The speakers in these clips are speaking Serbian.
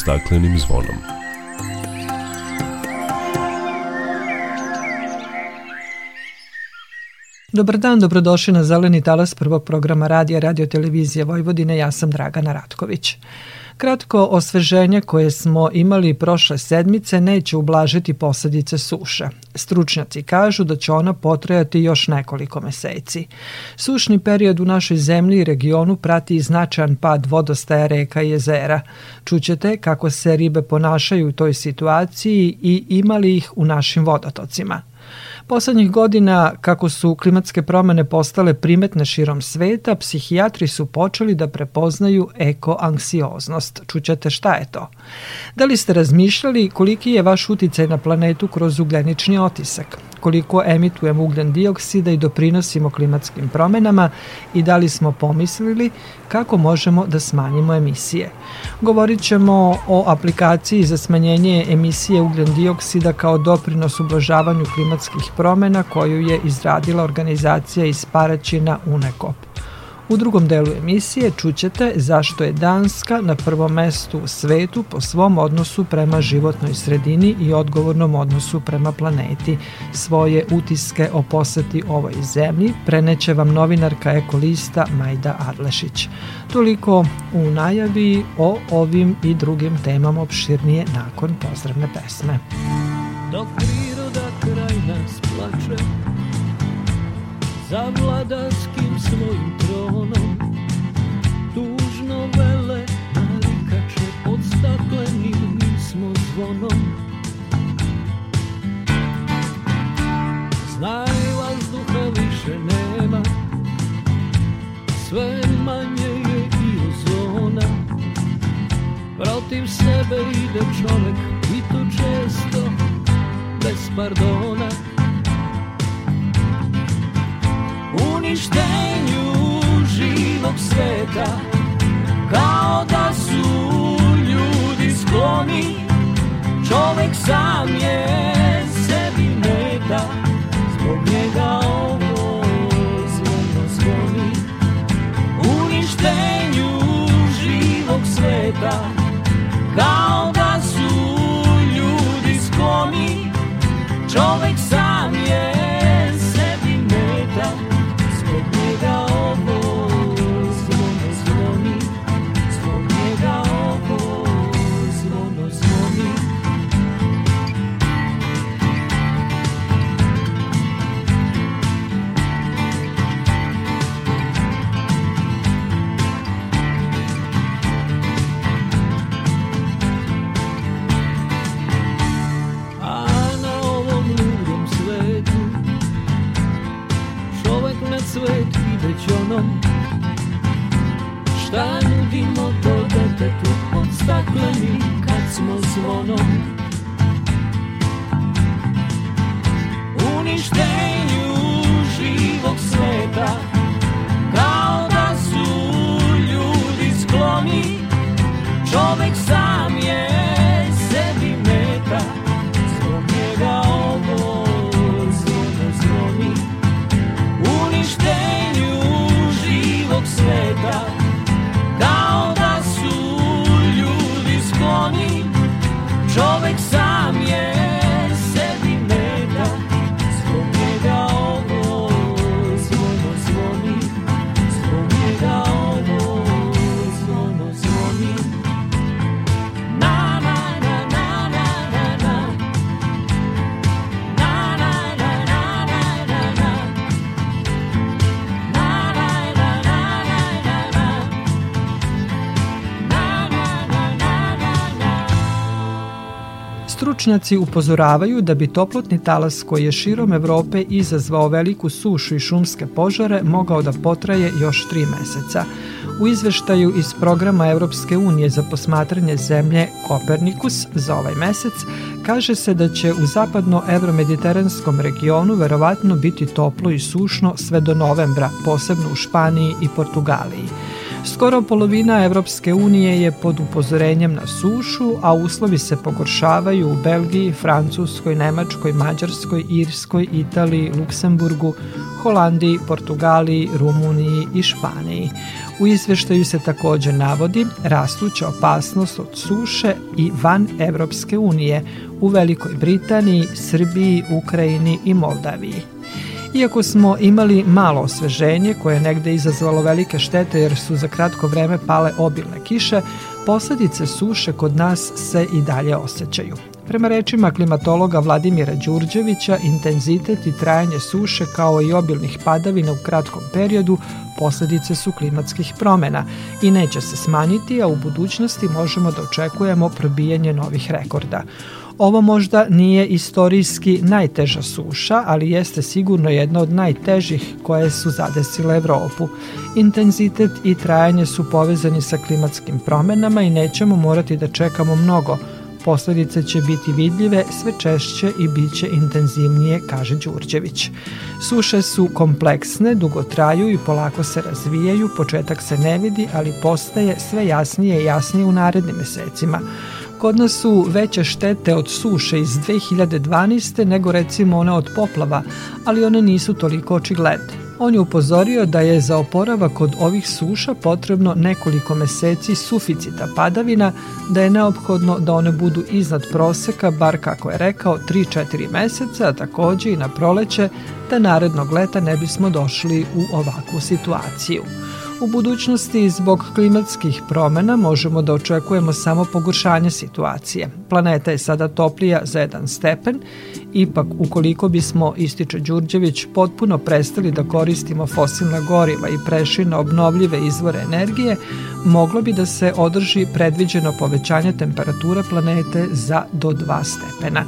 staklenim zvonom. Dobar dan, dobrodošli na Zeleni talas prvog programa radija Radio Televizije Vojvodine. Ja sam Dragana Ratković. Kratko osveženje koje smo imali prošle sedmice neće ublažiti posledice suše. Stručnjaci kažu da će ona potrajati još nekoliko meseci. Sušni period u našoj zemlji i regionu prati i značajan pad vodostaja reka i jezera. Čućete kako se ribe ponašaju u toj situaciji i imali ih u našim vodotocima. Poslednjih godina, kako su klimatske promene postale primetne širom sveta, psihijatri su počeli da prepoznaju ekoanksioznost. Čućete šta je to? Da li ste razmišljali koliki je vaš uticaj na planetu kroz ugljenični otisak? Koliko emitujemo ugljen dioksida i doprinosimo klimatskim promenama i da li smo pomislili kako možemo da smanjimo emisije. Govorit ćemo o aplikaciji za smanjenje emisije ugljen dioksida kao doprinos ublažavanju klimatskih promena koju je izradila organizacija iz Paraćina UNECOP. U drugom delu emisije čućete zašto je Danska na prvom mestu u svetu po svom odnosu prema životnoj sredini i odgovornom odnosu prema planeti. Svoje utiske o poseti ovoj zemlji preneće vam novinarka ekolista Majda Adlešić. Toliko u najavi o ovim i drugim temama opširnije nakon pozdravne pesme. Dok priroda kraj nas plače za Stručnjaci upozoravaju da bi toplotni talas koji je širom Evrope izazvao veliku sušu i šumske požare mogao da potraje još tri meseca. U izveštaju iz programa Evropske unije za posmatranje zemlje Kopernikus za ovaj mesec kaže se da će u zapadno-evromediteranskom regionu verovatno biti toplo i sušno sve do novembra, posebno u Španiji i Portugaliji. Skoro polovina Evropske unije je pod upozorenjem na sušu, a uslovi se pogoršavaju u Belgiji, Francuskoj, Nemačkoj, Mađarskoj, Irskoj, Italiji, Luksemburgu, Holandiji, Portugaliji, Rumuniji i Španiji. U izveštaju se takođe navodi rastuća opasnost od suše i van Evropske unije u Velikoj Britaniji, Srbiji, Ukrajini i Moldaviji. Iako smo imali malo osveženje koje je negde izazvalo velike štete jer su za kratko vreme pale obilne kiše, posledice suše kod nas se i dalje osjećaju. Prema rečima klimatologa Vladimira Đurđevića, intenzitet i trajanje suše kao i obilnih padavina u kratkom periodu posledice su klimatskih promena i neće se smanjiti, a u budućnosti možemo da očekujemo probijanje novih rekorda. Ovo možda nije istorijski najteža suša, ali jeste sigurno jedna od najtežih koje su zadesile Evropu. Intenzitet i trajanje su povezani sa klimatskim promenama i nećemo morati da čekamo mnogo. Posledice će biti vidljive sve češće i bit će intenzivnije, kaže Đurđević. Suše su kompleksne, dugo traju i polako se razvijaju, početak se ne vidi, ali postaje sve jasnije i jasnije u narednim mesecima. Kod nas su veće štete od suše iz 2012. nego recimo one od poplava, ali one nisu toliko očigledne. On je upozorio da je za oporavak kod ovih suša potrebno nekoliko meseci suficita padavina, da je neophodno da one budu iznad proseka, bar kako je rekao, 3-4 meseca, a takođe i na proleće, da narednog leta ne bismo došli u ovakvu situaciju. U budućnosti zbog klimatskih promena možemo da očekujemo samo pogoršanje situacije. Planeta je sada toplija za jedan stepen, ipak ukoliko bismo, ističe Đurđević, potpuno prestali da koristimo fosilna goriva i prešli na obnovljive izvore energije, moglo bi da se održi predviđeno povećanje temperature planete za do 2 stepena.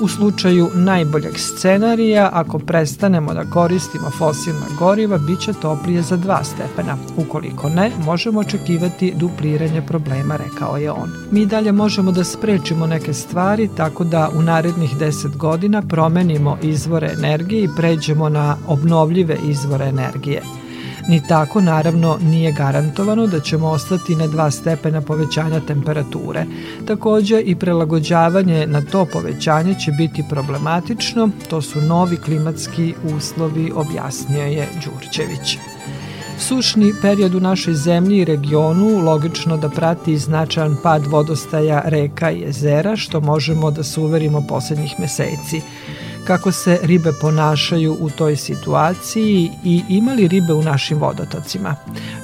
U slučaju najboljeg scenarija, ako prestanemo da koristimo fosilna goriva, bit će toplije za 2 stepena. Ukoliko ne, možemo očekivati dupliranje problema, rekao je on. Mi dalje možemo da sprečimo neke stvari tako da u narednih 10 godina promenimo izvore energije i pređemo na obnovljive izvore energije. Ni tako, naravno, nije garantovano da ćemo ostati na dva stepena povećanja temperature. Takođe i prelagođavanje na to povećanje će biti problematično, to su novi klimatski uslovi, objasnio je Đurćević. Sušni period u našoj zemlji i regionu logično da prati značajan pad vodostaja reka i jezera, što možemo da se uverimo poslednjih meseci kako se ribe ponašaju u toj situaciji i imali ribe u našim vodotocima.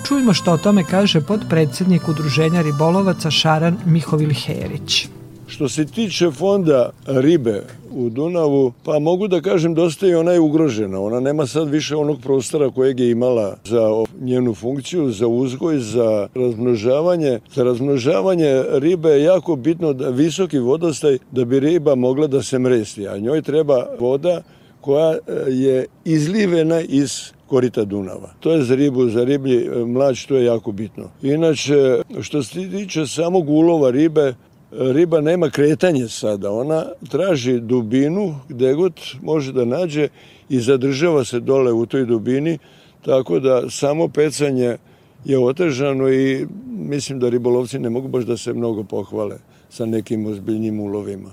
Čujmo što o tome kaže podpredsednik Udruženja ribolovaca Šaran Mihovil Herić. Što se tiče fonda ribe u Dunavu, pa mogu da kažem dosta je ona je ugrožena. Ona nema sad više onog prostora kojeg je imala za njenu funkciju, za uzgoj, za razmnožavanje. Za razmnožavanje ribe je jako bitno da visoki vodostaj da bi riba mogla da se mresti, a njoj treba voda koja e, je izlivena iz korita Dunava. To je za ribu, za riblji e, mlač, to je jako bitno. Inače, što se tiče samog ulova ribe, riba nema kretanje sada, ona traži dubinu gde god može da nađe i zadržava se dole u toj dubini, tako da samo pecanje je otežano i mislim da ribolovci ne mogu baš da se mnogo pohvale sa nekim ozbiljnim ulovima.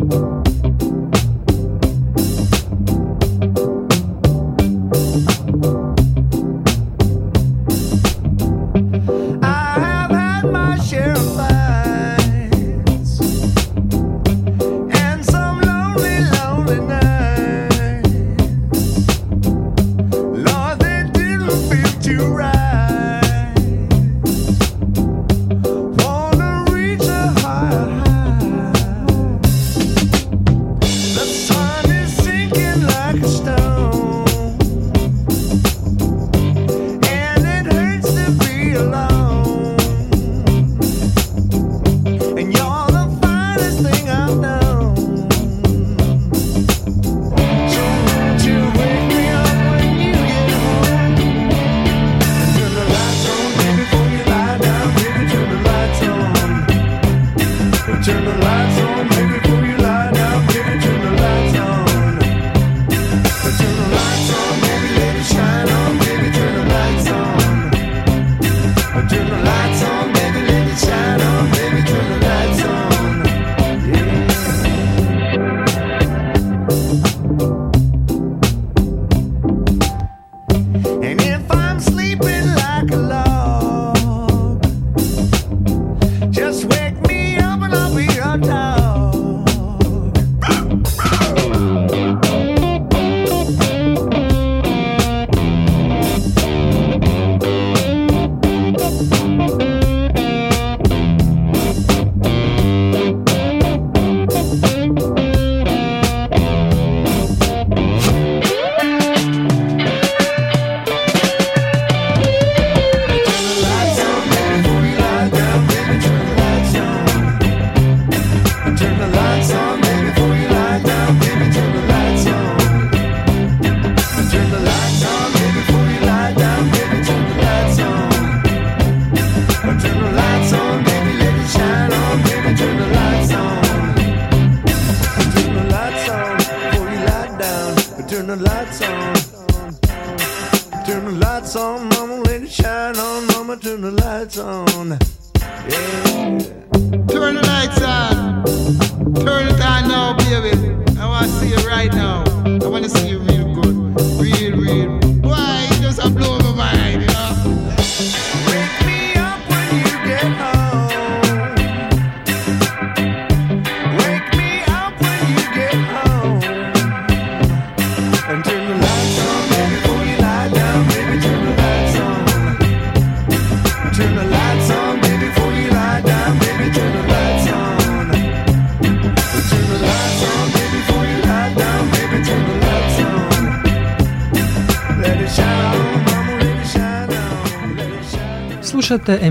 Slušate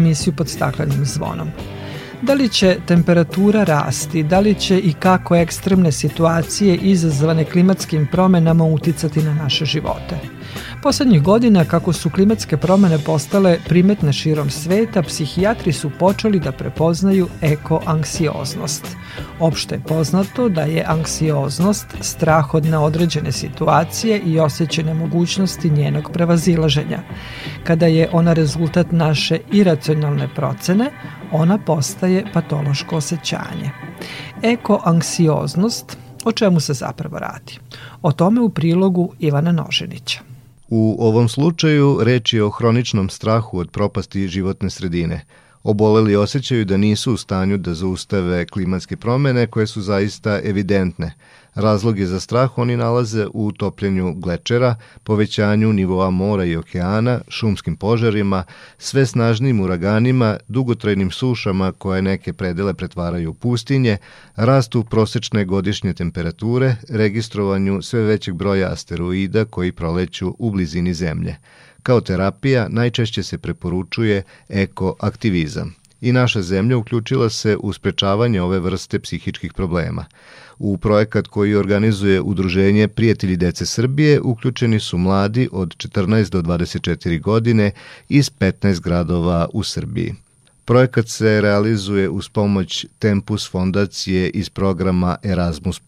emisiju pod staklenim zvonom. Da li će temperatura rasti, da li će i kako ekstremne situacije izazvane klimatskim promenama uticati na naše živote? Poslednjih godina, kako su klimatske promene postale primetne širom sveta, psihijatri su počeli da prepoznaju ekoanksioznost. Opšte je poznato da je anksioznost strah od neodređene situacije i osjećene mogućnosti njenog prevazilaženja. Kada je ona rezultat naše iracionalne procene, ona postaje patološko osjećanje. Ekoanksioznost, o čemu se zapravo radi? O tome u prilogu Ivana Noženića. U ovom slučaju reč je o hroničnom strahu od propasti životne sredine. Oboleli osjećaju da nisu u stanju da zaustave klimatske promene koje su zaista evidentne – Razloge za strah oni nalaze u topljenju glečera, povećanju nivoa mora i okeana, šumskim požarima, sve snažnim uraganima, dugotrajnim sušama koje neke predele pretvaraju u pustinje, rastu prosečne godišnje temperature, registrovanju sve većeg broja asteroida koji proleću u blizini Zemlje. Kao terapija najčešće se preporučuje ekoaktivizam i naša zemlja uključila se u sprečavanje ove vrste psihičkih problema. U projekat koji organizuje Udruženje Prijatelji dece Srbije uključeni su mladi od 14 do 24 godine iz 15 gradova u Srbiji. Projekat se realizuje uz pomoć Tempus fondacije iz programa Erasmus+.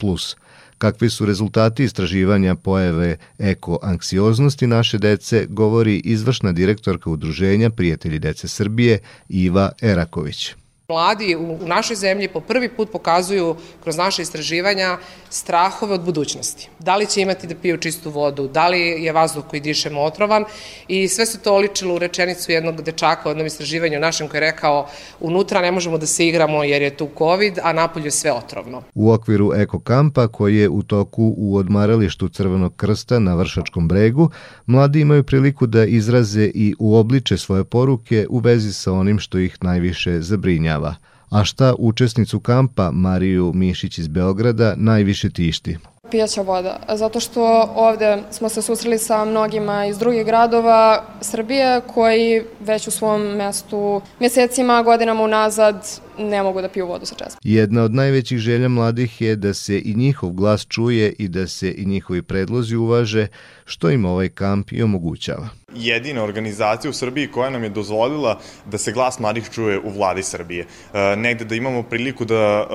Kakvi su rezultati istraživanja pojave ekoanksioznosti naše dece, govori izvršna direktorka Udruženja Prijatelji dece Srbije Iva Eraković. Mladi u našoj zemlji po prvi put pokazuju kroz naše istraživanja strahove od budućnosti. Da li će imati da piju čistu vodu, da li je vazduh koji dišemo otrovan i sve se to oličilo u rečenicu jednog dečaka u jednom istraživanju našem koji je rekao unutra ne možemo da se igramo jer je tu COVID, a napolju je sve otrovno. U okviru Eko kampa koji je u toku u odmaralištu Crvenog krsta na Vršačkom bregu, mladi imaju priliku da izraze i uobliče svoje poruke u vezi sa onim što ih najviše zabrinjava zabrinjava. A šta učesnicu kampa Mariju Mišić iz Beograda najviše tišti? Pijaća voda, zato što ovde smo se susreli sa mnogima iz drugih gradova Srbije koji već u svom mestu mjesecima, godinama unazad ne mogu da piju vodu sa česma. Jedna od najvećih želja mladih je da se i njihov glas čuje i da se i njihovi predlozi uvaže, što im ovaj kamp i omogućava jedina organizacija u Srbiji koja nam je dozvolila da se glas mladih čuje u vladi Srbije. E, negde da imamo priliku da e,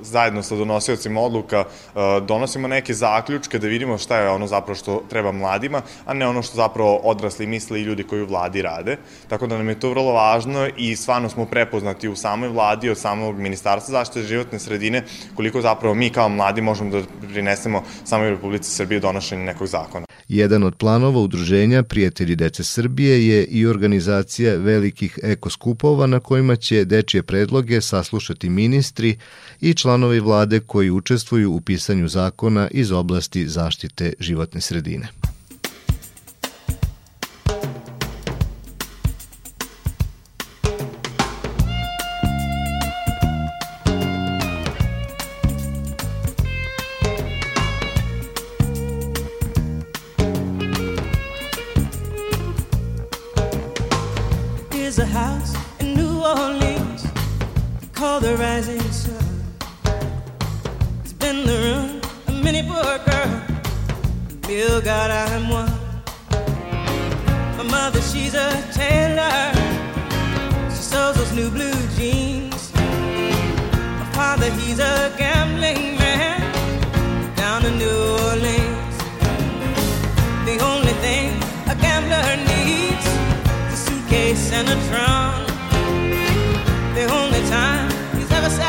zajedno sa donosiocima odluka e, donosimo neke zaključke, da vidimo šta je ono zapravo što treba mladima, a ne ono što zapravo odrasli misle i ljudi koji u vladi rade. Tako da nam je to vrlo važno i stvarno smo prepoznati u samoj vladi vladi, od samog ministarstva zaštite životne sredine, koliko zapravo mi kao mladi možemo da prinesemo samo u Republici Srbije donošenje nekog zakona. Jedan od planova udruženja Prijatelji dece Srbije je i organizacija velikih ekoskupova na kojima će dečije predloge saslušati ministri i članovi vlade koji učestvuju u pisanju zakona iz oblasti zaštite životne sredine.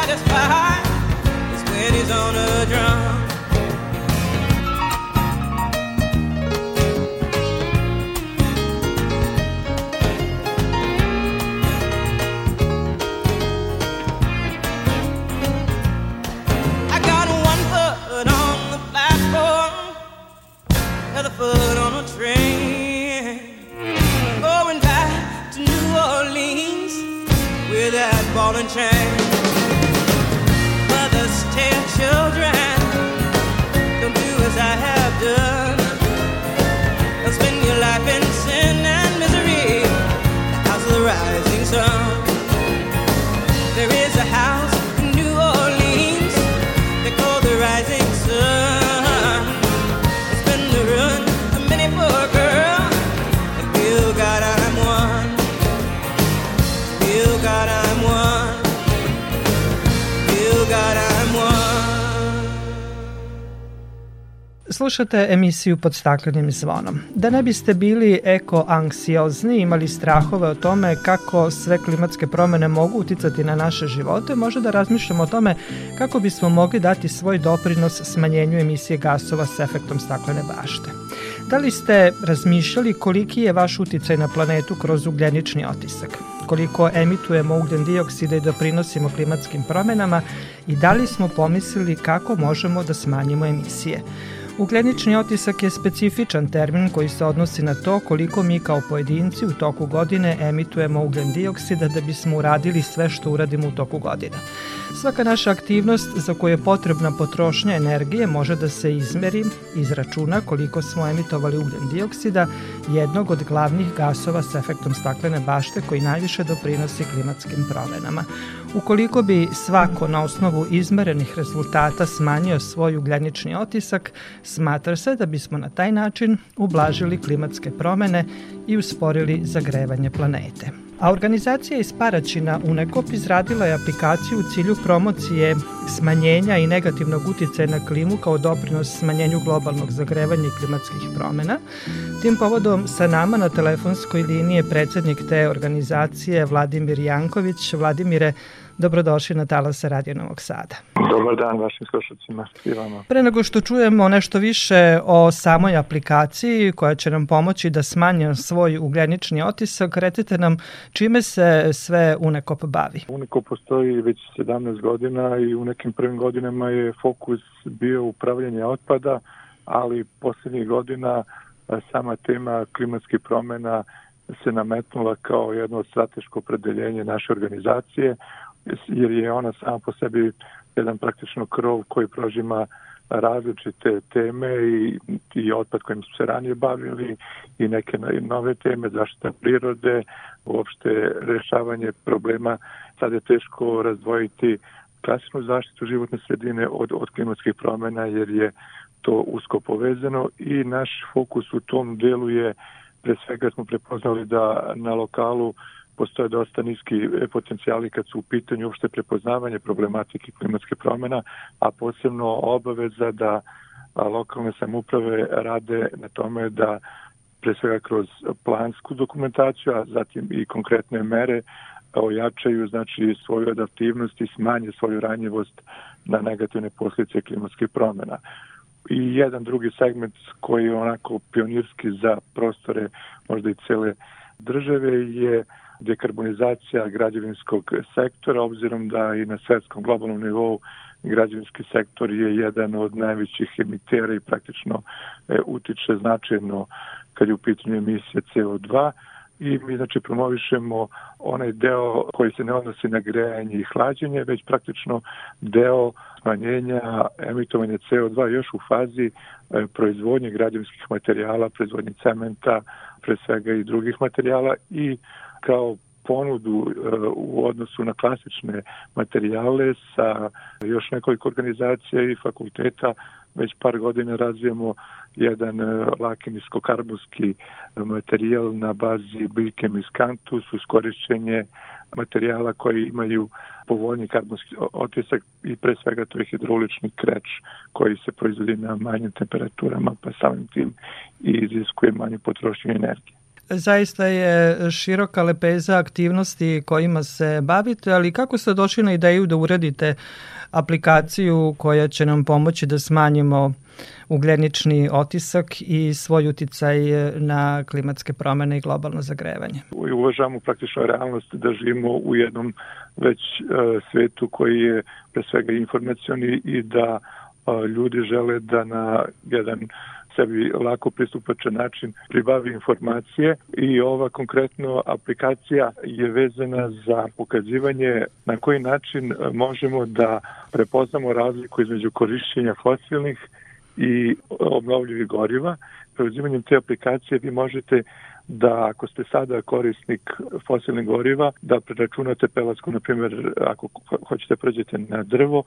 satisfied is when he's on a drum. foot on train going back to New Orleans with that ball and chain. Slušate emisiju pod staklenim zvonom. Da ne biste bili eko-anksiozni, imali strahove o tome kako sve klimatske promene mogu uticati na naše živote, može da razmišljamo o tome kako bismo mogli dati svoj doprinos smanjenju emisije gasova s efektom staklene bašte. Da li ste razmišljali koliki je vaš uticaj na planetu kroz ugljenični otisak? koliko emitujemo ugljen dioksida i doprinosimo klimatskim promenama i da li smo pomislili kako možemo da smanjimo emisije. Ugljenični otisak je specifičan termin koji se odnosi na to koliko mi kao pojedinci u toku godine emitujemo ugljen dioksida da bismo uradili sve što uradimo u toku godina. Svaka naša aktivnost za koju je potrebna potrošnja energije može da se izmeri, izračuna koliko smo emitovali ugljen dioksida, jednog od glavnih gasova sa efektom staklene bašte koji najviše doprinosi klimatskim promenama. Ukoliko bi svako na osnovu izmerenih rezultata smanjio svoj ugljenični otisak, smatra se da bismo na taj način ublažili klimatske promene i usporili zagrevanje planete. A organizacija iz Paraćina UNEKOP izradila je aplikaciju u cilju promocije smanjenja i negativnog uticaja na klimu kao doprinos smanjenju globalnog zagrevanja i klimatskih promena. Tim povodom sa nama na telefonskoj liniji je predsednik te organizacije Vladimir Janković. Vladimire, Dobrodošli na Talasa Radio Novog Sada. Dobar dan vašim slušacima i vama. Pre nego što čujemo nešto više o samoj aplikaciji koja će nam pomoći da smanjimo svoj ugljenični otisak, recite nam čime se sve Unekop bavi? Unekop postoji već 17 godina i u nekim prvim godinama je fokus bio upravljanje otpada, ali poslednjih godina sama tema klimatskih promena se nametnula kao jedno strateško opredeljenje naše organizacije jer je ona sama po sebi jedan praktično krov koji prožima različite teme i, i otpad kojim smo se ranije bavili i neke nove teme, zaštita prirode, uopšte rešavanje problema. Sad je teško razdvojiti klasičnu zaštitu životne sredine od, od klimatskih promena jer je to usko povezano i naš fokus u tom delu je pre svega smo prepoznali da na lokalu postoje dosta niski e, potencijali kad su u pitanju uopšte prepoznavanje problematike klimatske promjena, a posebno obaveza da lokalne samuprave rade na tome da pre svega kroz plansku dokumentaciju, a zatim i konkretne mere ojačaju znači svoju adaptivnost i smanje svoju ranjivost na negativne posljedice klimatskih promjena. I jedan drugi segment koji je onako pionirski za prostore možda i cele države je dekarbonizacija građevinskog sektora, obzirom da i na svetskom globalnom nivou građevinski sektor je jedan od najvećih emitera i praktično e, utiče značajno kad je u pitanju emisija CO2 i mi znači promovišemo onaj deo koji se ne odnosi na grejanje i hlađenje, već praktično deo smanjenja emitovanja CO2 još u fazi e, proizvodnje građevinskih materijala, proizvodnje cementa, pre svega i drugih materijala i kao ponudu e, u odnosu na klasične materijale sa još nekoliko organizacija i fakulteta već par godina razvijamo jedan e, laki niskokarbonski materijal na bazi biljke miskantus uz korišćenje materijala koji imaju povoljni karbonski otisak i pre svega to je hidraulični kreč koji se proizvodi na manjim temperaturama pa samim tim i iziskuje manju potrošnju energije. Zaista je široka lepeza aktivnosti kojima se bavite, ali kako ste došli na ideju da uradite aplikaciju koja će nam pomoći da smanjimo ugljenični otisak i svoj uticaj na klimatske promene i globalno zagrevanje. Uvažamo praktično realnost da živimo u jednom već uh, svetu koji je pre svega informacioni i da uh, ljudi žele da na jedan sebi lako pristupačan način pribavi informacije i ova konkretno aplikacija je vezana za pokazivanje na koji način možemo da prepoznamo razliku između korišćenja fosilnih i obnovljivih goriva. Preuzimanjem te aplikacije vi možete da ako ste sada korisnik fosilnih goriva, da preračunate pelasku, na primjer, ako hoćete da pređete na drvo,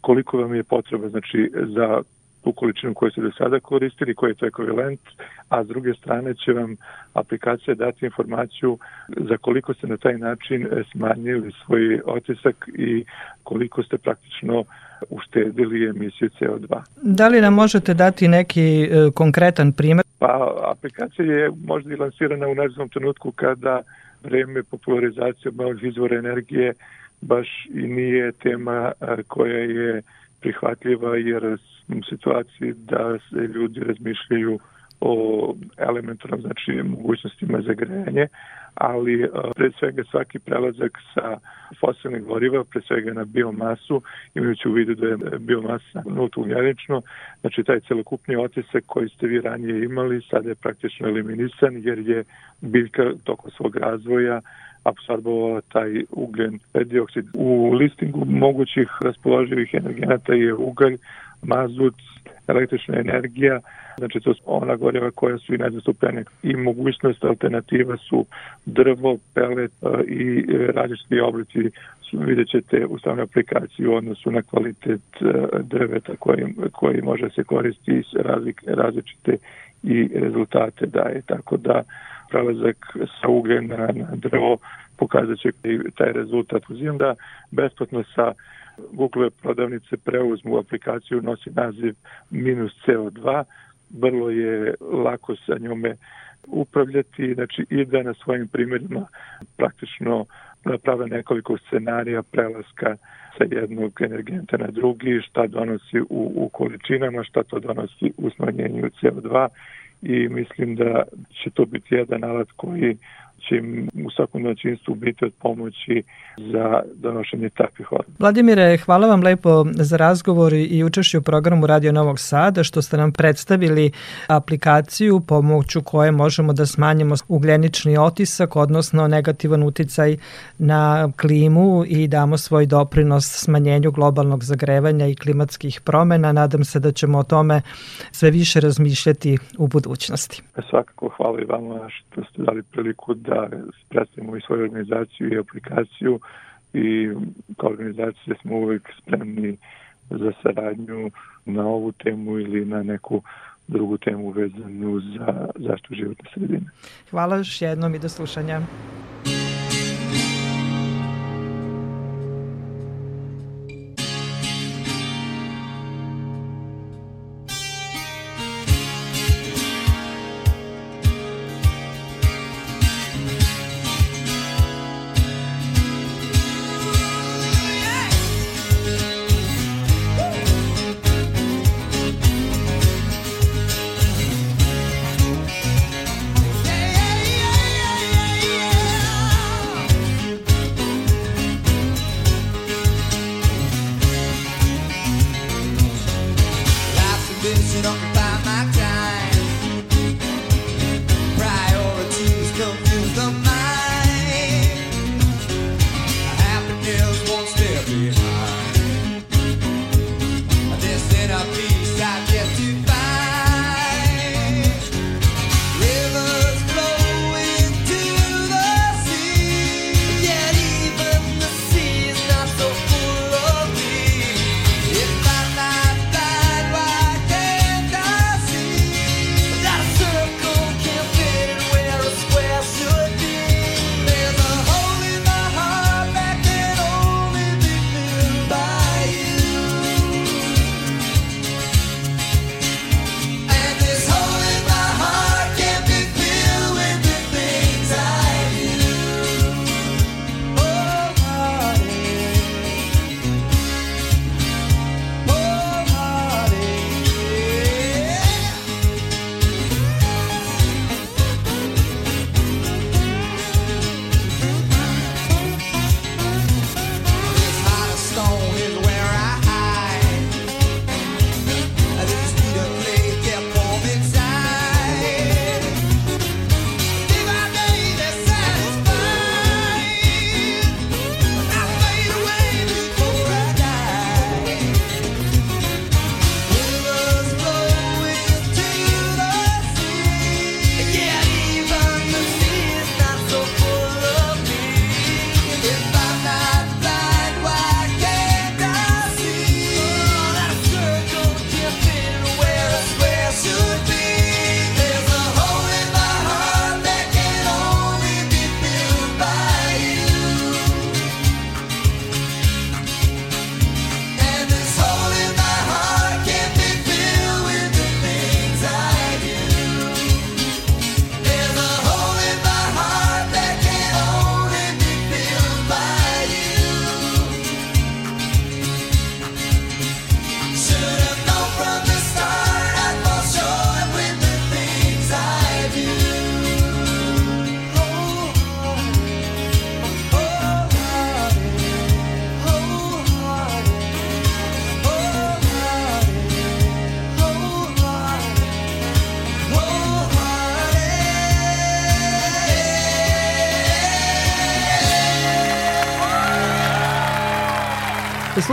koliko vam je potreba znači, za tu količinu koju ste do sada koristili, koji je to ekvivalent, a s druge strane će vam aplikacija dati informaciju za koliko ste na taj način smanjili svoj otisak i koliko ste praktično uštedili emisiju CO2. Da li nam možete dati neki e, konkretan primer? Pa aplikacija je možda i lansirana u nezvom trenutku kada vreme popularizacije obnovljivih izvora energije baš i nije tema koja je prihvatljiva jer u situaciji da se ljudi razmišljaju o elementarnom znači mogućnostima za grejanje, ali pre svega svaki prelazak sa fosilnih goriva, pre svega na biomasu, imajući u vidu da je biomasa nulto ugljenično, znači taj celokupni otisak koji ste vi ranije imali sada je praktično eliminisan jer je biljka tokom svog razvoja apsorbovala taj ugljen dioksid. U listingu mogućih raspoloživih energenata je ugalj, mazut, električna energija, znači to su ona goriva koja su i najzastupljene i mogućnost alternativa su drvo, pelet e, i različiti oblici vidjet ćete u samoj aplikaciji u odnosu na kvalitet e, drveta koji, koji može se koristiti različite i rezultate daje. Tako da prelazak sa ugljena na drvo pokazat će taj rezultat. Uzim da besplatno sa Google prodavnice preuzmu aplikaciju, nosi naziv minus CO2, vrlo je lako sa njome upravljati, znači i da na svojim primjerima praktično naprave nekoliko scenarija prelaska sa jednog energenta na drugi, šta donosi u, u količinama, šta to donosi u smanjenju CO2 i mislim da će to biti jedan alat koji će u svakom domaćinstvu biti od pomoći za donošenje takvih odluka. Vladimire, hvala vam lepo za razgovor i učešću u programu Radio Novog Sada, što ste nam predstavili aplikaciju pomoću koje možemo da smanjimo ugljenični otisak, odnosno negativan uticaj na klimu i damo svoj doprinos smanjenju globalnog zagrevanja i klimatskih promena. Nadam se da ćemo o tome sve više razmišljati u budućnosti. Svakako hvala i vama što ste dali priliku da predstavimo i svoju organizaciju i aplikaciju i kao organizacija smo uvek spremni za saradnju na ovu temu ili na neku drugu temu vezanu za zaštitu životne sredine. Hvala još jednom i do slušanja. sit on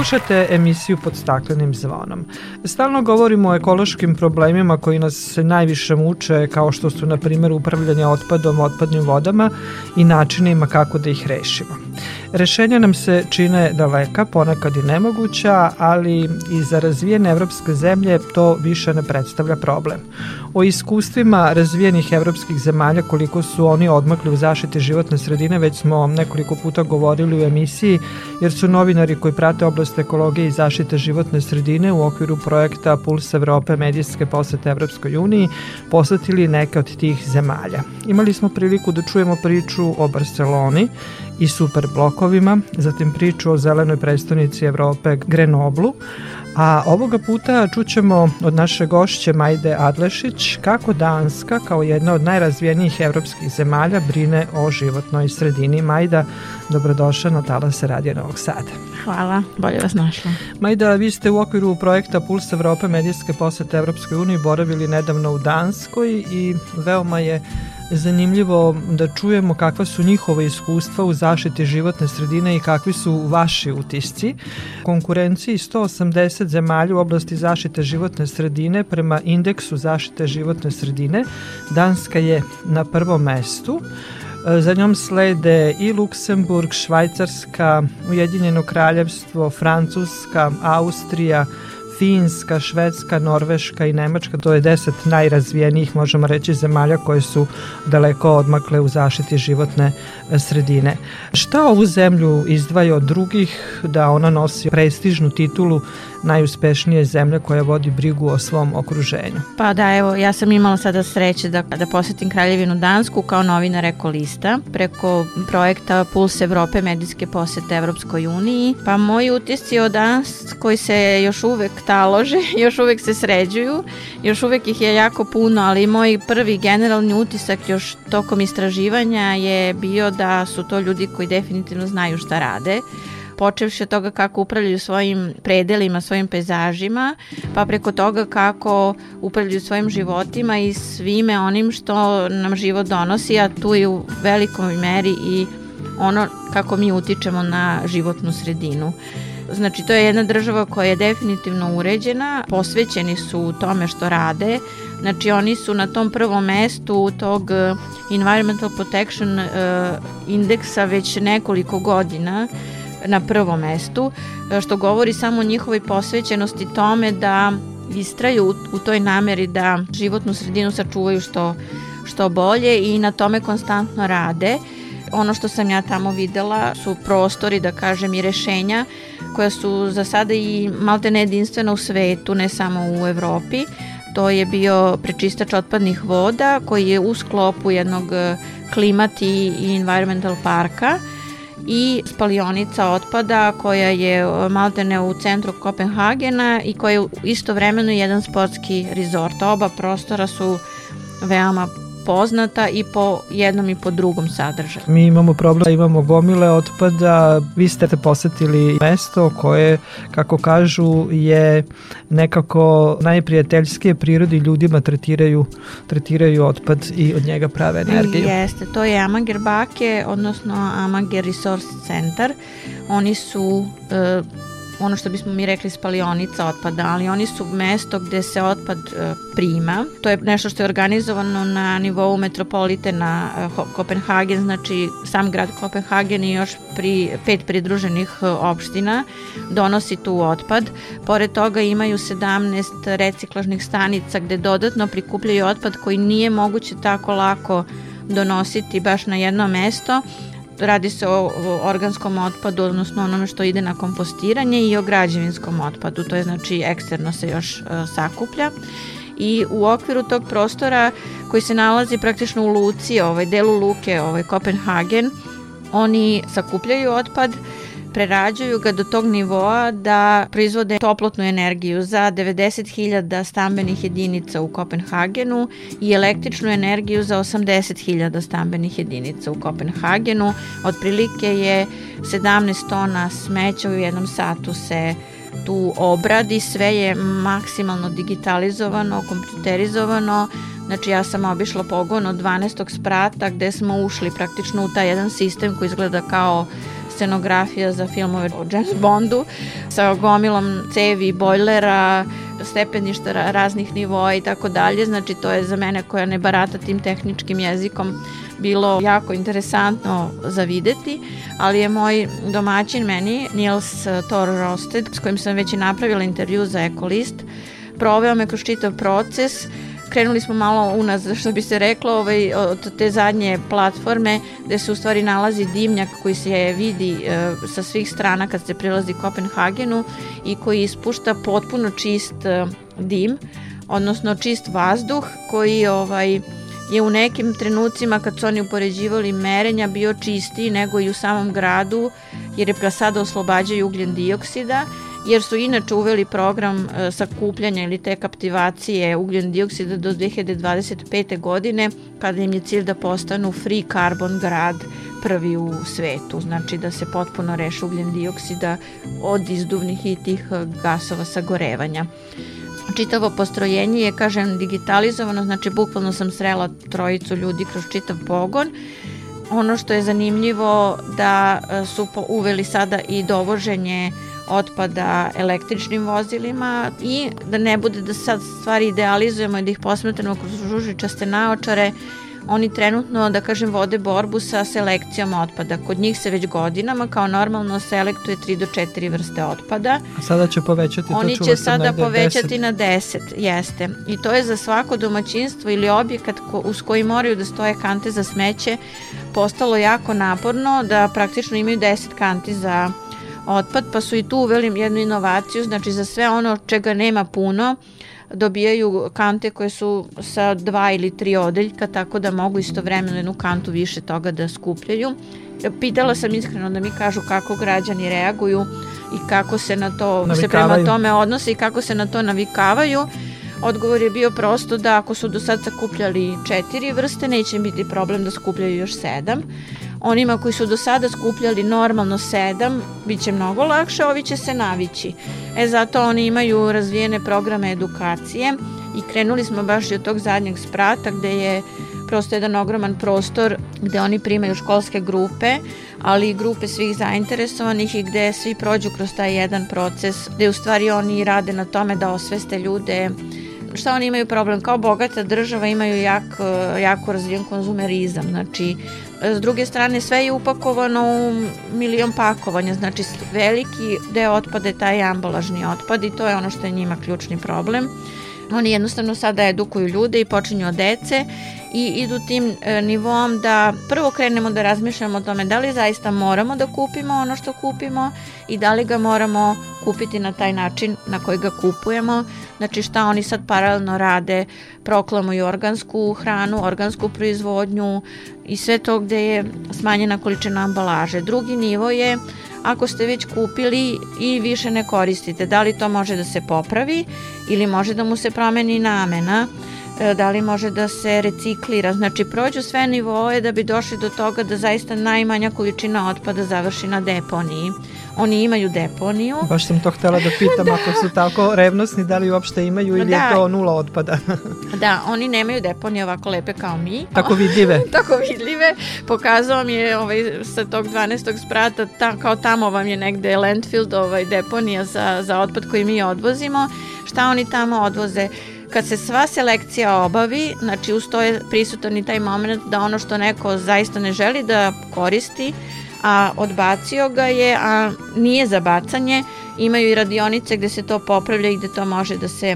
Slušate emisiju pod staklenim zvonom. Stalno govorimo o ekološkim problemima koji nas najviše muče, kao što su, na primjer, upravljanje otpadom, otpadnim vodama i načinima kako da ih rešimo. Rešenja nam se čine daleka, ponekad i nemoguća, ali i za razvijene evropske zemlje to više ne predstavlja problem. O iskustvima razvijenih evropskih zemalja koliko su oni odmakli u zaštiti životne sredine već smo nekoliko puta govorili u emisiji jer su novinari koji prate oblast ekologije i zaštite životne sredine u okviru projekta Puls Evrope medijske posete Evropskoj uniji posetili neke od tih zemalja. Imali smo priliku da čujemo priču o Barceloni i superblokovima, zatim priču o zelenoj predstavnici Evrope Grenoblu, A ovoga puta čućemo od naše gošće Majde Adlešić kako Danska kao jedna od najrazvijenijih evropskih zemalja brine o životnoj sredini. Majda, dobrodošla na Talase Radio Novog Sada. Hvala, bolje vas našla. Majda, vi ste u okviru projekta Puls Evrope medijske posete Evropskoj uniji boravili nedavno u Danskoj i veoma je zanimljivo da čujemo kakva su njihova iskustva u zaštiti životne sredine i kakvi su vaši utisci. Konkurenciji 180 zemalja u oblasti zaštite životne sredine prema indeksu zaštite životne sredine Danska je na prvom mestu. Za njom slede i Luksemburg, Švajcarska, Ujedinjeno kraljevstvo, Francuska, Austrija, Finska, Švedska, Norveška i Nemačka, to je deset najrazvijenijih, možemo reći, zemalja koje su daleko odmakle u zaštiti životne e, sredine. Šta ovu zemlju izdvaja od drugih da ona nosi prestižnu titulu najuspešnije zemlje koja vodi brigu o svom okruženju. Pa da, evo, ja sam imala sada sreće da, da posetim Kraljevinu Dansku kao novinar ekolista preko projekta Puls Evrope medijske posete Evropskoj uniji. Pa moji utisci o Danskoj se još uvek talože, još uvek se sređuju, još uvek ih je jako puno, ali moj prvi generalni utisak još tokom istraživanja je bio da su to ljudi koji definitivno znaju šta rade počevši od toga kako upravljaju svojim predelima, svojim pejzažima, pa preko toga kako upravljaju svojim životima i svime onim što nam život donosi, a tu je u velikoj meri i ono kako mi utičemo na životnu sredinu. Znači, to je jedna država koja je definitivno uređena, posvećeni su tome što rade, znači oni su na tom prvom mestu tog eh, Environmental Protection uh, indeksa već nekoliko godina na prvom mestu, eh, što govori samo o njihovoj posvećenosti tome da istraju u, u toj nameri da životnu sredinu sačuvaju što, što bolje i na tome konstantno rade. Ono što sam ja tamo videla su prostori, da kažem, i rešenja koja su za sada i malte ne jedinstvena u svetu, ne samo u Evropi. To je bio prečistač otpadnih voda koji je u sklopu jednog e, klimati i environmental parka i spalionica otpada koja je e, maltene u centru Kopenhagena i koja je istovremeno jedan sportski rezort. Oba prostora su veoma poznata i po jednom i po drugom sadržaju. Mi imamo problem, imamo gomile otpada, vi ste posetili mesto koje, kako kažu, je nekako najprijateljskije prirodi ljudima tretiraju, tretiraju otpad i od njega prave energiju. Jeste, to je Amager Bake, odnosno Amager Resource Center. Oni su e, ono što bismo mi rekli spalionica otpada, ali oni su mesto gde se otpad e, prima. To je nešto što je organizovano na nivou metropolitena e, Kopenhagen, znači sam grad Kopenhagen i još pri pet pridruženih e, opština donosi tu otpad. Pored toga imaju 17 reciklažnih stanica gde dodatno prikupljaju otpad koji nije moguće tako lako donositi baš na jedno mesto radi se o organskom otpadu, odnosno onome što ide na kompostiranje i o građevinskom otpadu, to je znači eksterno se još uh, sakuplja. I u okviru tog prostora koji se nalazi praktično u Luci, ovaj delu Luke, ovaj Kopenhagen, oni sakupljaju otpad, prerađuju ga do tog nivoa da proizvode toplotnu energiju za 90.000 stambenih jedinica u Kopenhagenu i električnu energiju za 80.000 stambenih jedinica u Kopenhagenu. Otprilike je 17 tona smeća u jednom satu se tu obradi, sve je maksimalno digitalizovano, kompjuterizovano, Znači ja sam obišla pogon od 12. sprata gde smo ušli praktično u taj jedan sistem koji izgleda kao scenografija za filmove o James Bondu sa gomilom cevi, bojlera, stepeništa raznih nivoa i tako dalje. Znači to je za mene koja ne barata tim tehničkim jezikom bilo jako interesantno za videti, ali je moj domaćin meni, Nils Thor Rosted, s kojim sam već i napravila intervju za Ekolist, proveo me kroz čitav proces krenuli smo malo unaz, što bi se reklo, ovaj, od te zadnje platforme gde se u stvari nalazi dimnjak koji se vidi e, sa svih strana kad se prilazi Kopenhagenu i koji ispušta potpuno čist e, dim, odnosno čist vazduh koji ovaj, je u nekim trenucima kad su oni upoređivali merenja bio čistiji nego i u samom gradu jer je sada oslobađaju ugljen dioksida jer su inače uveli program e, sakupljanja ili te kaptivacije ugljen dioksida do 2025. godine kada im je cilj da postanu free carbon grad prvi u svetu, znači da se potpuno reše ugljen dioksida od izduvnih i tih e, gasova sagorevanja. Čitavo postrojenje je, kažem, digitalizovano, znači bukvalno sam srela trojicu ljudi kroz čitav pogon. Ono što je zanimljivo da e, su uveli sada i dovoženje otpada električnim vozilima i da ne bude da sad stvari idealizujemo i da ih posmetramo kroz ružičaste naočare, oni trenutno, da kažem, vode borbu sa selekcijom otpada. Kod njih se već godinama kao normalno selektuje 3 do 4 vrste otpada. A sada će povećati to Oni će sada povećati 10. na 10, jeste. I to je za svako domaćinstvo ili objekat ko, uz koji moraju da stoje kante za smeće postalo jako naporno da praktično imaju 10 kanti za otpad, pa su i tu uveli jednu inovaciju, znači za sve ono čega nema puno, dobijaju kante koje su sa dva ili tri odeljka, tako da mogu istovremeno jednu kantu više toga da skupljaju. Pitala sam iskreno da mi kažu kako građani reaguju i kako se na to navikavaju. se prema tome odnose i kako se na to navikavaju. Odgovor je bio prosto da ako su do sad sakupljali četiri vrste, neće biti problem da skupljaju još sedam. Onima koji su do sada skupljali normalno sedam, bit će mnogo lakše, ovi će se navići. E zato oni imaju razvijene programe edukacije i krenuli smo baš i od tog zadnjeg sprata gde je prosto jedan ogroman prostor gde oni primaju školske grupe, ali i grupe svih zainteresovanih i gde svi prođu kroz taj jedan proces, gde u stvari oni rade na tome da osveste ljude šta oni imaju problem? Kao bogata država imaju jak, jako razvijen konzumerizam, znači s druge strane sve je upakovano u milion pakovanja, znači veliki deo otpada je taj ambalažni otpad i to je ono što je njima ključni problem. Oni jednostavno sada edukuju ljude i počinju od dece i idu tim e, nivom da prvo krenemo da razmišljamo o tome da li zaista moramo da kupimo ono što kupimo i da li ga moramo kupiti na taj način na koji ga kupujemo. Znači šta oni sad paralelno rade, proklamuju organsku hranu, organsku proizvodnju i sve to gde je smanjena količina ambalaže. Drugi nivo je ako ste već kupili i više ne koristite, da li to može da se popravi ili može da mu se promeni namena E, da li može da se reciklira, znači prođu sve nivoje da bi došli do toga da zaista najmanja količina otpada završi na deponiji. Oni imaju deponiju. Baš sam to htela da pitam, da. ako su tako revnosni, da li uopšte imaju ili da. je to nula otpada? da, oni nemaju deponije ovako lepe kao mi. Tako vidljive. tako vidljive. Pokazao mi je ovaj, sa tog 12. sprata, ta, kao tamo vam je negde landfill, ovaj, deponija za, za otpad koji mi odvozimo. Šta oni tamo odvoze? kad se sva selekcija obavi, znači uz to je prisutan i taj moment da ono što neko zaista ne želi da koristi, a odbacio ga je, a nije za bacanje, imaju i radionice gde se to popravlja i gde to može da se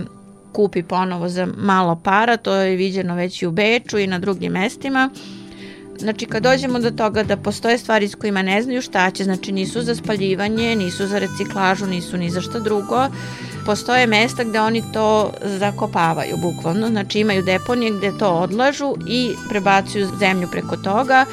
kupi ponovo za malo para, to je viđeno već i u Beču i na drugim mestima. Znači kad dođemo do toga da postoje stvari s kojima ne znaju šta će, znači nisu za spaljivanje, nisu za reciklažu, nisu ni za šta drugo, postoje mesta gde oni to zakopavaju bukvalno, znači imaju deponije gde to odlažu i prebacuju zemlju preko toga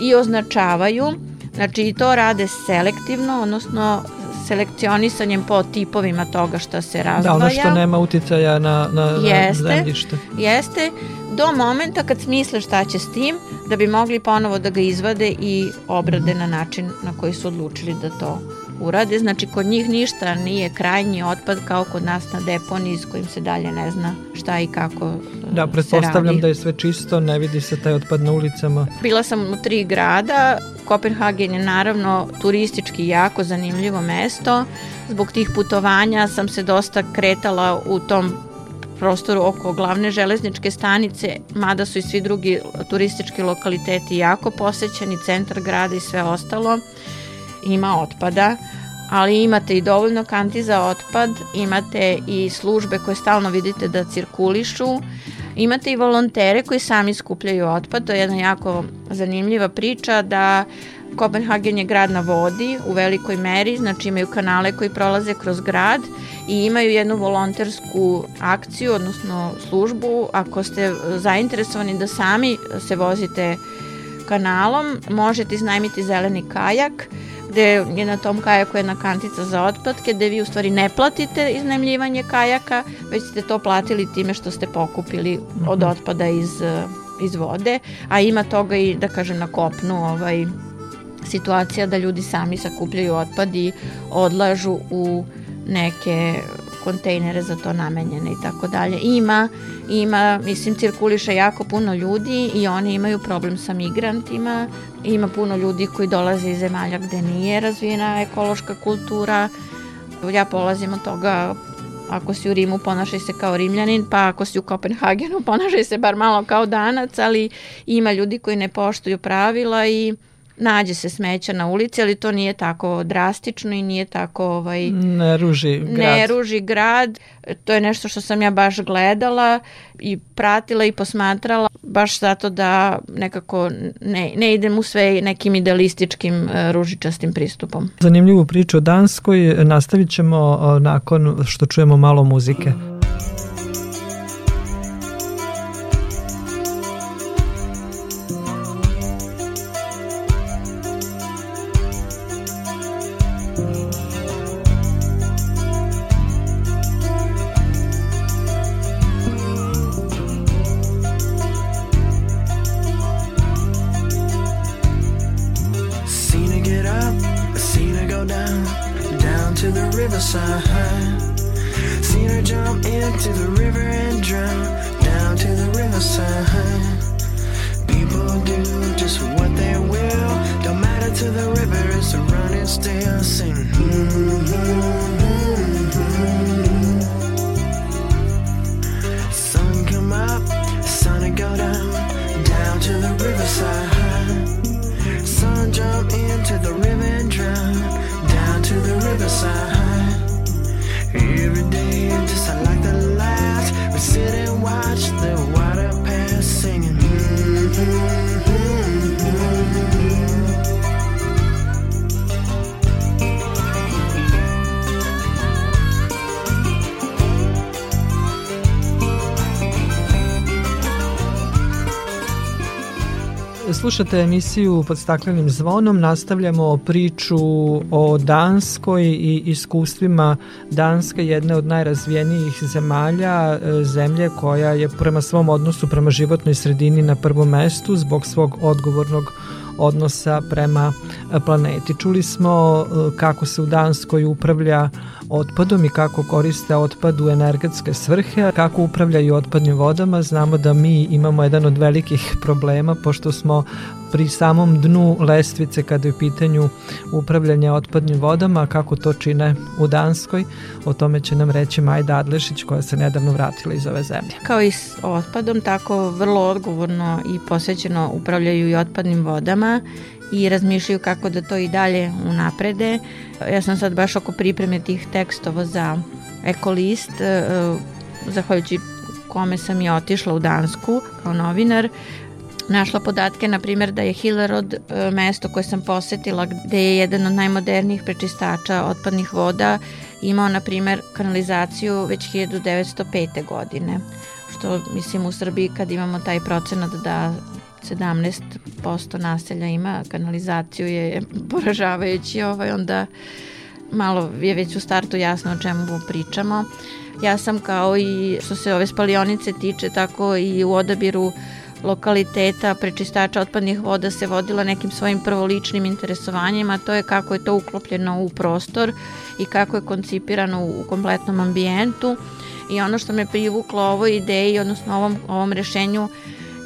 i označavaju, znači i to rade selektivno, odnosno selekcionisanjem po tipovima toga što se razdvaja. Da, ono što nema uticaja na, na, jeste, na zemljište. Jeste, do momenta kad smisle šta će s tim, da bi mogli ponovo da ga izvade i obrade na način na koji su odlučili da to urade. Znači, kod njih ništa nije krajnji otpad kao kod nas na deponiji s kojim se dalje ne zna šta i kako Da, pretpostavljam da je sve čisto, ne vidi se taj otpad na ulicama. Bila sam u tri grada, Kopenhagen je naravno turistički jako zanimljivo mesto. Zbog tih putovanja sam se dosta kretala u tom prostoru oko glavne železničke stanice, mada su i svi drugi turistički lokaliteti jako posećeni, centar grada i sve ostalo ima otpada, ali imate i dovoljno kanti za otpad, imate i službe koje stalno vidite da cirkulišu, imate i volontere koji sami skupljaju otpad, to je jedna jako zanimljiva priča da Kopenhagen je grad na vodi u velikoj meri, znači imaju kanale koji prolaze kroz grad i imaju jednu volontersku akciju, odnosno službu. Ako ste zainteresovani da sami se vozite kanalom, možete iznajmiti zeleni kajak gde je na tom kajaku jedna kantica za otpad, gde vi u stvari ne platite iznajmljivanje kajaka, već ste to platili time što ste pokupili od mhm. otpada iz, iz vode, a ima toga i, da kažem, na kopnu ovaj, situacija da ljudi sami sakupljaju otpad i odlažu u neke kontejnere za to namenjene i tako dalje. Ima, ima, mislim, cirkuliše jako puno ljudi i oni imaju problem sa migrantima. Ima puno ljudi koji dolaze iz zemalja gde nije razvijena ekološka kultura. Ja polazim od toga ako si u Rimu ponašaj se kao rimljanin, pa ako si u Kopenhagenu ponašaj se bar malo kao danac, ali ima ljudi koji ne poštuju pravila i nađe se smeća na ulici, ali to nije tako drastično i nije tako ovaj ne ruži grad. Ne ruži grad. To je nešto što sam ja baš gledala i pratila i posmatrala baš zato da nekako ne, ne idem u sve nekim idealističkim uh, ružičastim pristupom. Zanimljivu priču o Danskoj nastavit ćemo uh, nakon što čujemo malo muzike. Slušate emisiju pod staklenim zvonom, nastavljamo priču o Danskoj i iskustvima Danske, jedne od najrazvijenijih zemalja, e, zemlje koja je prema svom odnosu prema životnoj sredini na prvom mestu zbog svog odgovornog odnosa prema planeti. Čuli smo e, kako se u Danskoj upravlja otpadom i kako koriste otpad u energetske svrhe, kako upravljaju otpadnim vodama. Znamo da mi imamo jedan od velikih problema pošto smo pri samom dnu lestvice kada je u pitanju upravljanje otpadnim vodama, kako to čine u Danskoj. O tome će nam reći Majda Adlešić koja se nedavno vratila iz ove zemlje. Kao i s otpadom, tako vrlo odgovorno i posvećeno upravljaju i otpadnim vodama i razmišljaju kako da to i dalje unaprede. Ja sam sad baš oko pripreme tih tekstova za Ekolist, e, zahvaljujući kome sam i otišla u Dansku kao novinar, našla podatke, na primjer, da je Hillerod e, mesto koje sam posetila, gde je jedan od najmodernijih prečistača otpadnih voda, imao, na primjer, kanalizaciju već 1905. godine. Što, mislim, u Srbiji kad imamo taj procenat da 17% naselja ima kanalizaciju je poražavajući, ovaj, onda malo je već u startu jasno o čemu pričamo. Ja sam kao i što se ove spalionice tiče, tako i u odabiru lokaliteta prečistača otpadnih voda se vodila nekim svojim prvoličnim interesovanjima, to je kako je to uklopljeno u prostor i kako je koncipirano u kompletnom ambijentu i ono što me privuklo ovoj ideji, odnosno ovom, ovom rešenju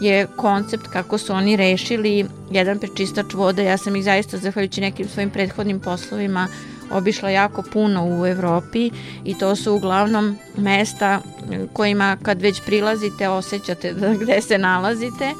je koncept kako su oni rešili jedan prečistač voda. Ja sam ih zaista, zahvaljujući nekim svojim prethodnim poslovima, obišla jako puno u Evropi i to su uglavnom mesta kojima kad već prilazite osjećate da gde se nalazite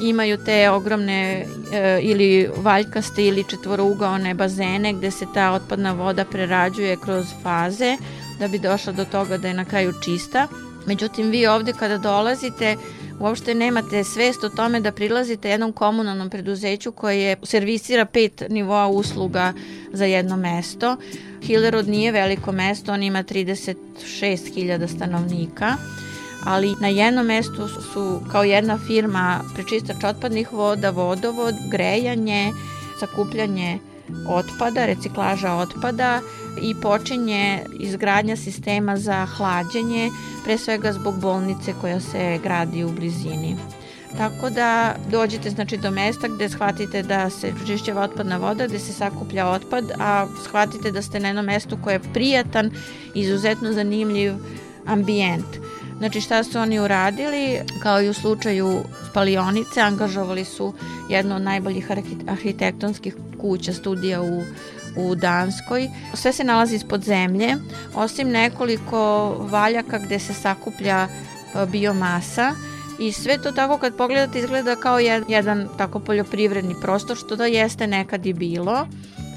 imaju te ogromne e, ili valjkaste ili četvorougaone bazene gde se ta otpadna voda prerađuje kroz faze da bi došla do toga da je na kraju čista. Međutim, vi ovde kada dolazite uopšte nemate svest o tome da prilazite jednom komunalnom preduzeću koje servisira pet nivoa usluga za jedno mesto. Hillerod nije veliko mesto, on ima 36.000 stanovnika, ali na jednom mestu su kao jedna firma prečistač otpadnih voda, vodovod, grejanje, sakupljanje otpada, reciklaža otpada i počinje izgradnja sistema za hlađenje, pre svega zbog bolnice koja se gradi u blizini. Tako da dođete znači do mesta gde shvatite da se pročišćava otpadna voda, gde se sakuplja otpad, a shvatite da ste na jednom mestu koje je prijatan, izuzetno zanimljiv ambijent. Znači šta su oni uradili, kao i u slučaju spalionice, angažovali su jednu od najboljih arhitektonskih kuća, studija u u Danskoj. Sve se nalazi ispod zemlje, osim nekoliko valjaka gde se sakuplja e, biomasa i sve to tako kad pogledate izgleda kao jedan tako poljoprivredni prostor što da jeste nekad i bilo.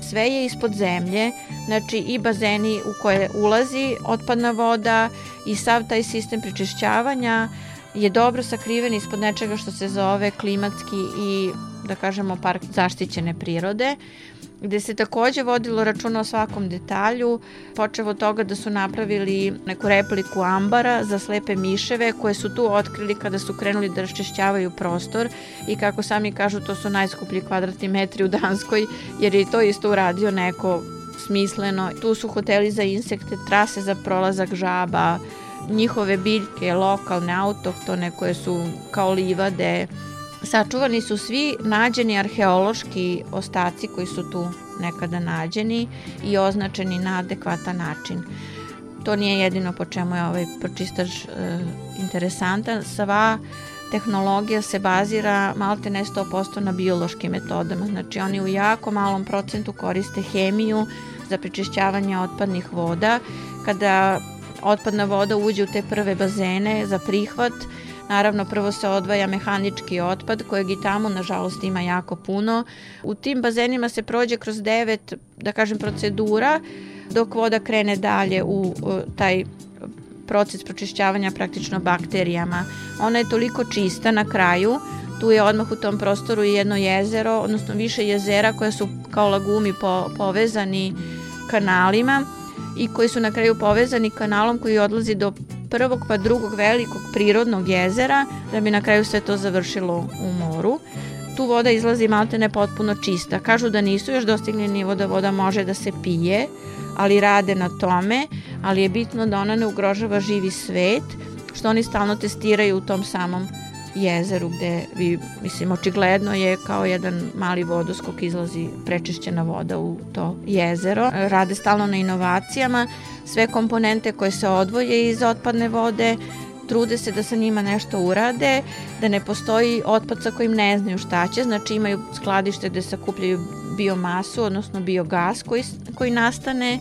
Sve je ispod zemlje, znači i bazeni u koje ulazi otpadna voda i sav taj sistem prečišćavanja je dobro sakriven ispod nečega što se zove klimatski i da kažemo park zaštićene prirode gde se takođe vodilo računa o svakom detalju, počev od toga da su napravili neku repliku ambara za slepe miševe koje su tu otkrili kada su krenuli da raščešćavaju prostor i kako sami kažu to su najskuplji kvadratni metri u Danskoj jer je to isto uradio neko smisleno. Tu su hoteli za insekte, trase za prolazak žaba, njihove biljke, lokalne, autohtone koje su kao livade, Sačuvani su svi nađeni arheološki ostaci koji su tu nekada nađeni i označeni na adekvatan način. To nije jedino po čemu je ovaj pročistač e, interesantan. Sva tehnologija se bazira malte ne 100% na biološkim metodama. Znači oni u jako malom procentu koriste hemiju za prečišćavanje otpadnih voda. Kada otpadna voda uđe u te prve bazene za prihvat, Naravno, prvo se odvaja mehanički otpad, kojeg i tamo, nažalost, ima jako puno. U tim bazenima se prođe kroz devet, da kažem, procedura, dok voda krene dalje u, taj proces pročišćavanja praktično bakterijama. Ona je toliko čista na kraju, tu je odmah u tom prostoru jedno jezero, odnosno više jezera koja su kao lagumi po, povezani kanalima i koji su na kraju povezani kanalom koji odlazi do prvog pa drugog velikog prirodnog jezera da bi na kraju sve to završilo u moru. Tu voda izlazi maltene potpuno čista. Kažu da nisu još dostigli nivo da voda može da se pije, ali rade na tome, ali je bitno da ona ne ugrožava živi svet, što oni stalno testiraju u tom samom jezeru gde vi, mislim, očigledno je kao jedan mali vodoskok izlazi prečišćena voda u to jezero. Rade stalno na inovacijama, sve komponente koje se odvoje iz otpadne vode, trude se da sa njima nešto urade, da ne postoji otpad sa kojim ne znaju šta će, znači imaju skladište gde sakupljaju biomasu, odnosno biogas koji, koji nastane,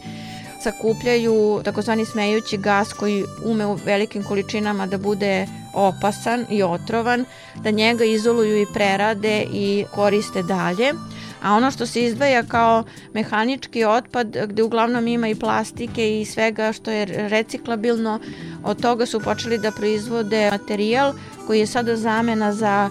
sakupljaju takozvani smejući gas koji ume u velikim količinama da bude opasan i otrovan, da njega izoluju i prerade i koriste dalje. A ono što se izdvaja kao mehanički otpad, gde uglavnom ima i plastike i svega što je reciklabilno, od toga su počeli da proizvode materijal koji je sada zamena za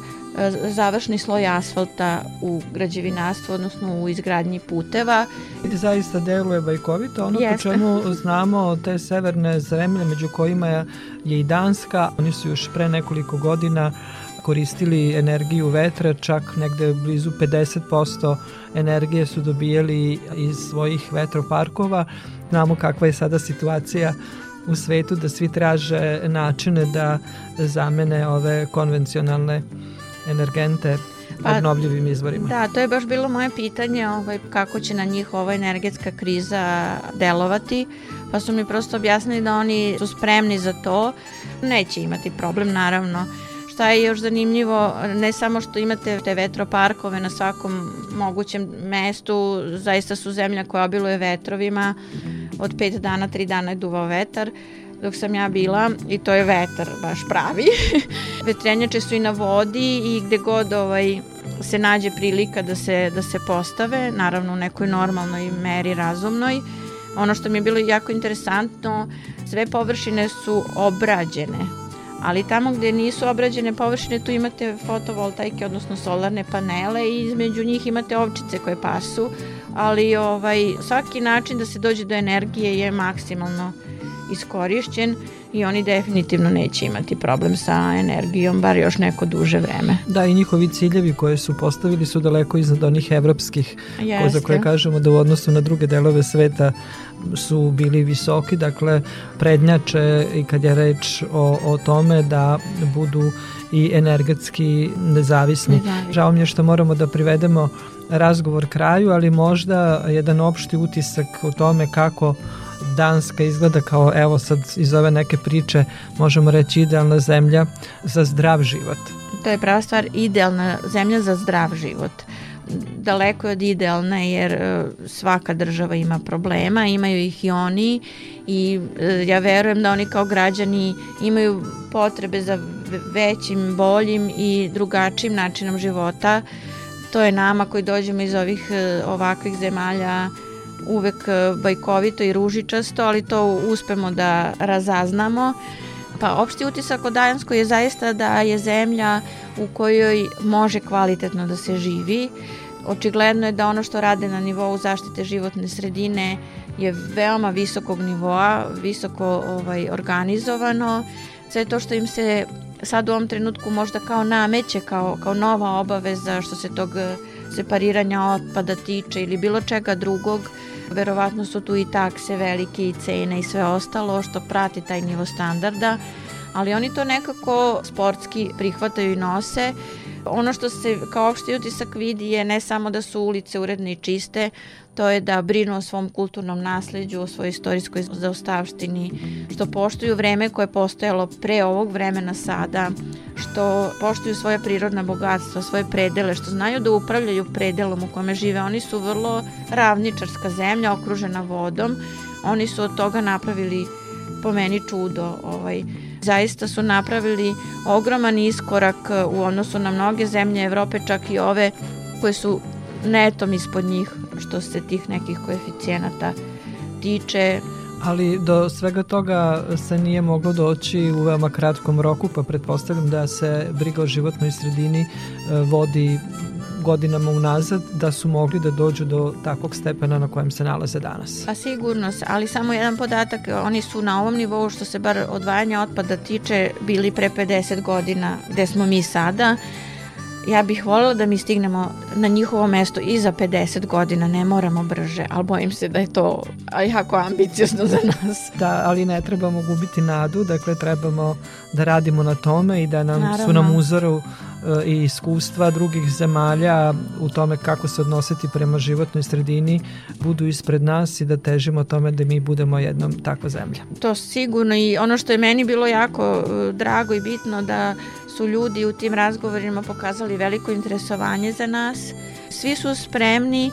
završni sloj asfalta u građevinarstvu, odnosno u izgradnji puteva. Zaista deluje bajkovito. Ono Jeste. po čemu znamo te severne zemlje, među kojima je i Danska, oni su još pre nekoliko godina koristili energiju vetra, čak negde blizu 50% energije su dobijali iz svojih vetroparkova. Znamo kakva je sada situacija u svetu da svi traže načine da zamene ove konvencionalne energente Pa, obnovljivim izvorima. Da, to je baš bilo moje pitanje ovaj, kako će na njih ova energetska kriza delovati, pa su mi prosto objasnili da oni su spremni za to, neće imati problem naravno. Šta je još zanimljivo, ne samo što imate te vetroparkove na svakom mogućem mestu, zaista su zemlja koja obiluje vetrovima, od pet dana, tri dana je duvao vetar, dok sam ja bila i to je vetar baš pravi. Vetrenjače su i na vodi i gde god ovaj, se nađe prilika da se, da se postave, naravno u nekoj normalnoj meri razumnoj. Ono što mi je bilo jako interesantno, sve površine su obrađene, ali tamo gde nisu obrađene površine tu imate fotovoltaike, odnosno solarne panele i između njih imate ovčice koje pasu, ali ovaj, svaki način da se dođe do energije je maksimalno iskorišćen i oni definitivno neće imati problem sa energijom, bar još neko duže vreme. Da, i njihovi ciljevi koje su postavili su daleko iznad onih evropskih, ko, za koje kažemo da u odnosu na druge delove sveta su bili visoki, dakle prednjače i kad je reč o, o tome da budu i energetski nezavisni. Nezavisni. Žao mi je što moramo da privedemo razgovor kraju, ali možda jedan opšti utisak o tome kako Danska izgleda kao, evo sad iz ove neke priče možemo reći idealna zemlja za zdrav život. To je prava stvar, idealna zemlja za zdrav život. Daleko je od idealne jer e, svaka država ima problema, imaju ih i oni i e, ja verujem da oni kao građani imaju potrebe za ve- većim, boljim i drugačijim načinom života. To je nama koji dođemo iz ovih e, ovakvih zemalja uvek e, bajkovito i ružičasto, ali to uspemo da razaznamo. Pa opšti utisak o Dajanskoj je zaista da je zemlja u kojoj može kvalitetno da se živi. Očigledno je da ono što rade na nivou zaštite životne sredine je veoma visokog nivoa, visoko ovaj, organizovano. Sve to što im se sad u ovom trenutku možda kao nameće, kao, kao nova obaveza što se tog eh, separiranja otpada tiče ili bilo čega drugog, verovatno su tu i takse velike i cene i sve ostalo što prati taj nivo standarda, ali oni to nekako sportski prihvataju i nose. Ono što se kao opšti utisak vidi je ne samo da su ulice uredne i čiste, to je da brinu o svom kulturnom nasleđu, o svojoj istorijskoj zaostavštini, što poštuju vreme koje je postojalo pre ovog vremena sada, što poštuju svoje prirodna bogatstva, svoje predele, što znaju da upravljaju predelom u kome žive. Oni su vrlo ravničarska zemlja okružena vodom. Oni su od toga napravili po meni čudo. Ovaj, zaista su napravili ogroman iskorak u odnosu na mnoge zemlje Evrope, čak i ove koje su netom ispod njih što se tih nekih koeficijenata tiče. Ali do svega toga se nije moglo doći u veoma kratkom roku, pa pretpostavljam da se briga o životnoj sredini e, vodi godinama unazad da su mogli da dođu do takvog stepena na kojem se nalaze danas. Pa sigurno, ali samo jedan podatak, oni su na ovom nivou što se bar odvajanja otpada tiče bili pre 50 godina gde smo mi sada Ja bih voljela da mi stignemo na njihovo mesto i za 50 godina, ne moramo brže, ali bojim se da je to jako ambiciozno za nas. Da, ali ne trebamo gubiti nadu, dakle trebamo da radimo na tome i da nam Naravno. su nam uzoru e, i iskustva drugih zemalja u tome kako se odnositi prema životnoj sredini budu ispred nas i da težimo tome da mi budemo jednom takva zemlja. To sigurno i ono što je meni bilo jako e, drago i bitno da su ljudi u tim razgovorima pokazali veliko interesovanje za nas. Svi su spremni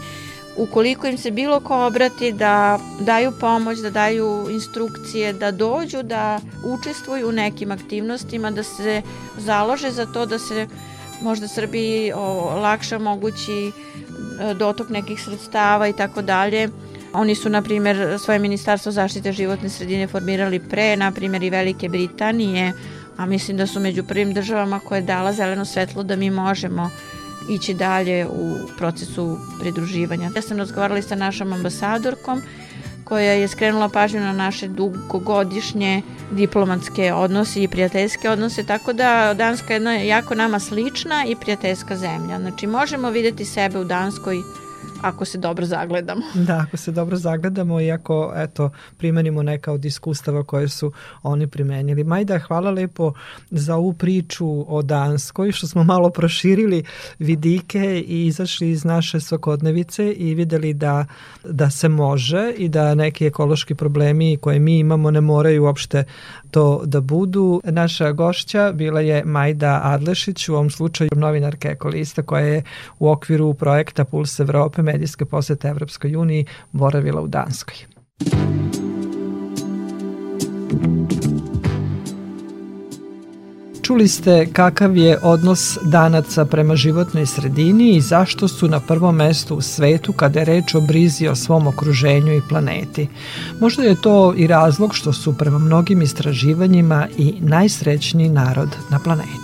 ukoliko im se bilo ko obrati da daju pomoć, da daju instrukcije, da dođu, da učestvuju u nekim aktivnostima, da se založe za to da se možda Srbiji o, lakše mogući e, dotok nekih sredstava i tako dalje. Oni su, na primjer, svoje ministarstvo zaštite životne sredine formirali pre, na primjer, i Velike Britanije, a mislim da su među prvim državama koje je dala zeleno svetlo da mi možemo ići dalje u procesu pridruživanja. Ja sam razgovarala sa našom ambasadorkom koja je skrenula pažnju na naše dugogodišnje diplomatske odnose i prijateljske odnose, tako da Danska je jedna jako nama slična i prijateljska zemlja. Znači možemo videti sebe u Danskoj ako se dobro zagledamo. Da, ako se dobro zagledamo i ako eto, primenimo neka od iskustava koje su oni primenili. Majda, hvala lepo za ovu priču o Danskoj, što smo malo proširili vidike i izašli iz naše svakodnevice i videli da, da se može i da neki ekološki problemi koje mi imamo ne moraju uopšte to da budu. Naša gošća bila je Majda Adlešić, u ovom slučaju novinarka ekolista koja je u okviru projekta Puls Evrope medijske posete Evropskoj uniji boravila u Danskoj. Čuli ste kakav je odnos danaca prema životnoj sredini i zašto su na prvom mestu u svetu kada je reč o brizi o svom okruženju i planeti. Možda je to i razlog što su prema mnogim istraživanjima i najsrećniji narod na planeti.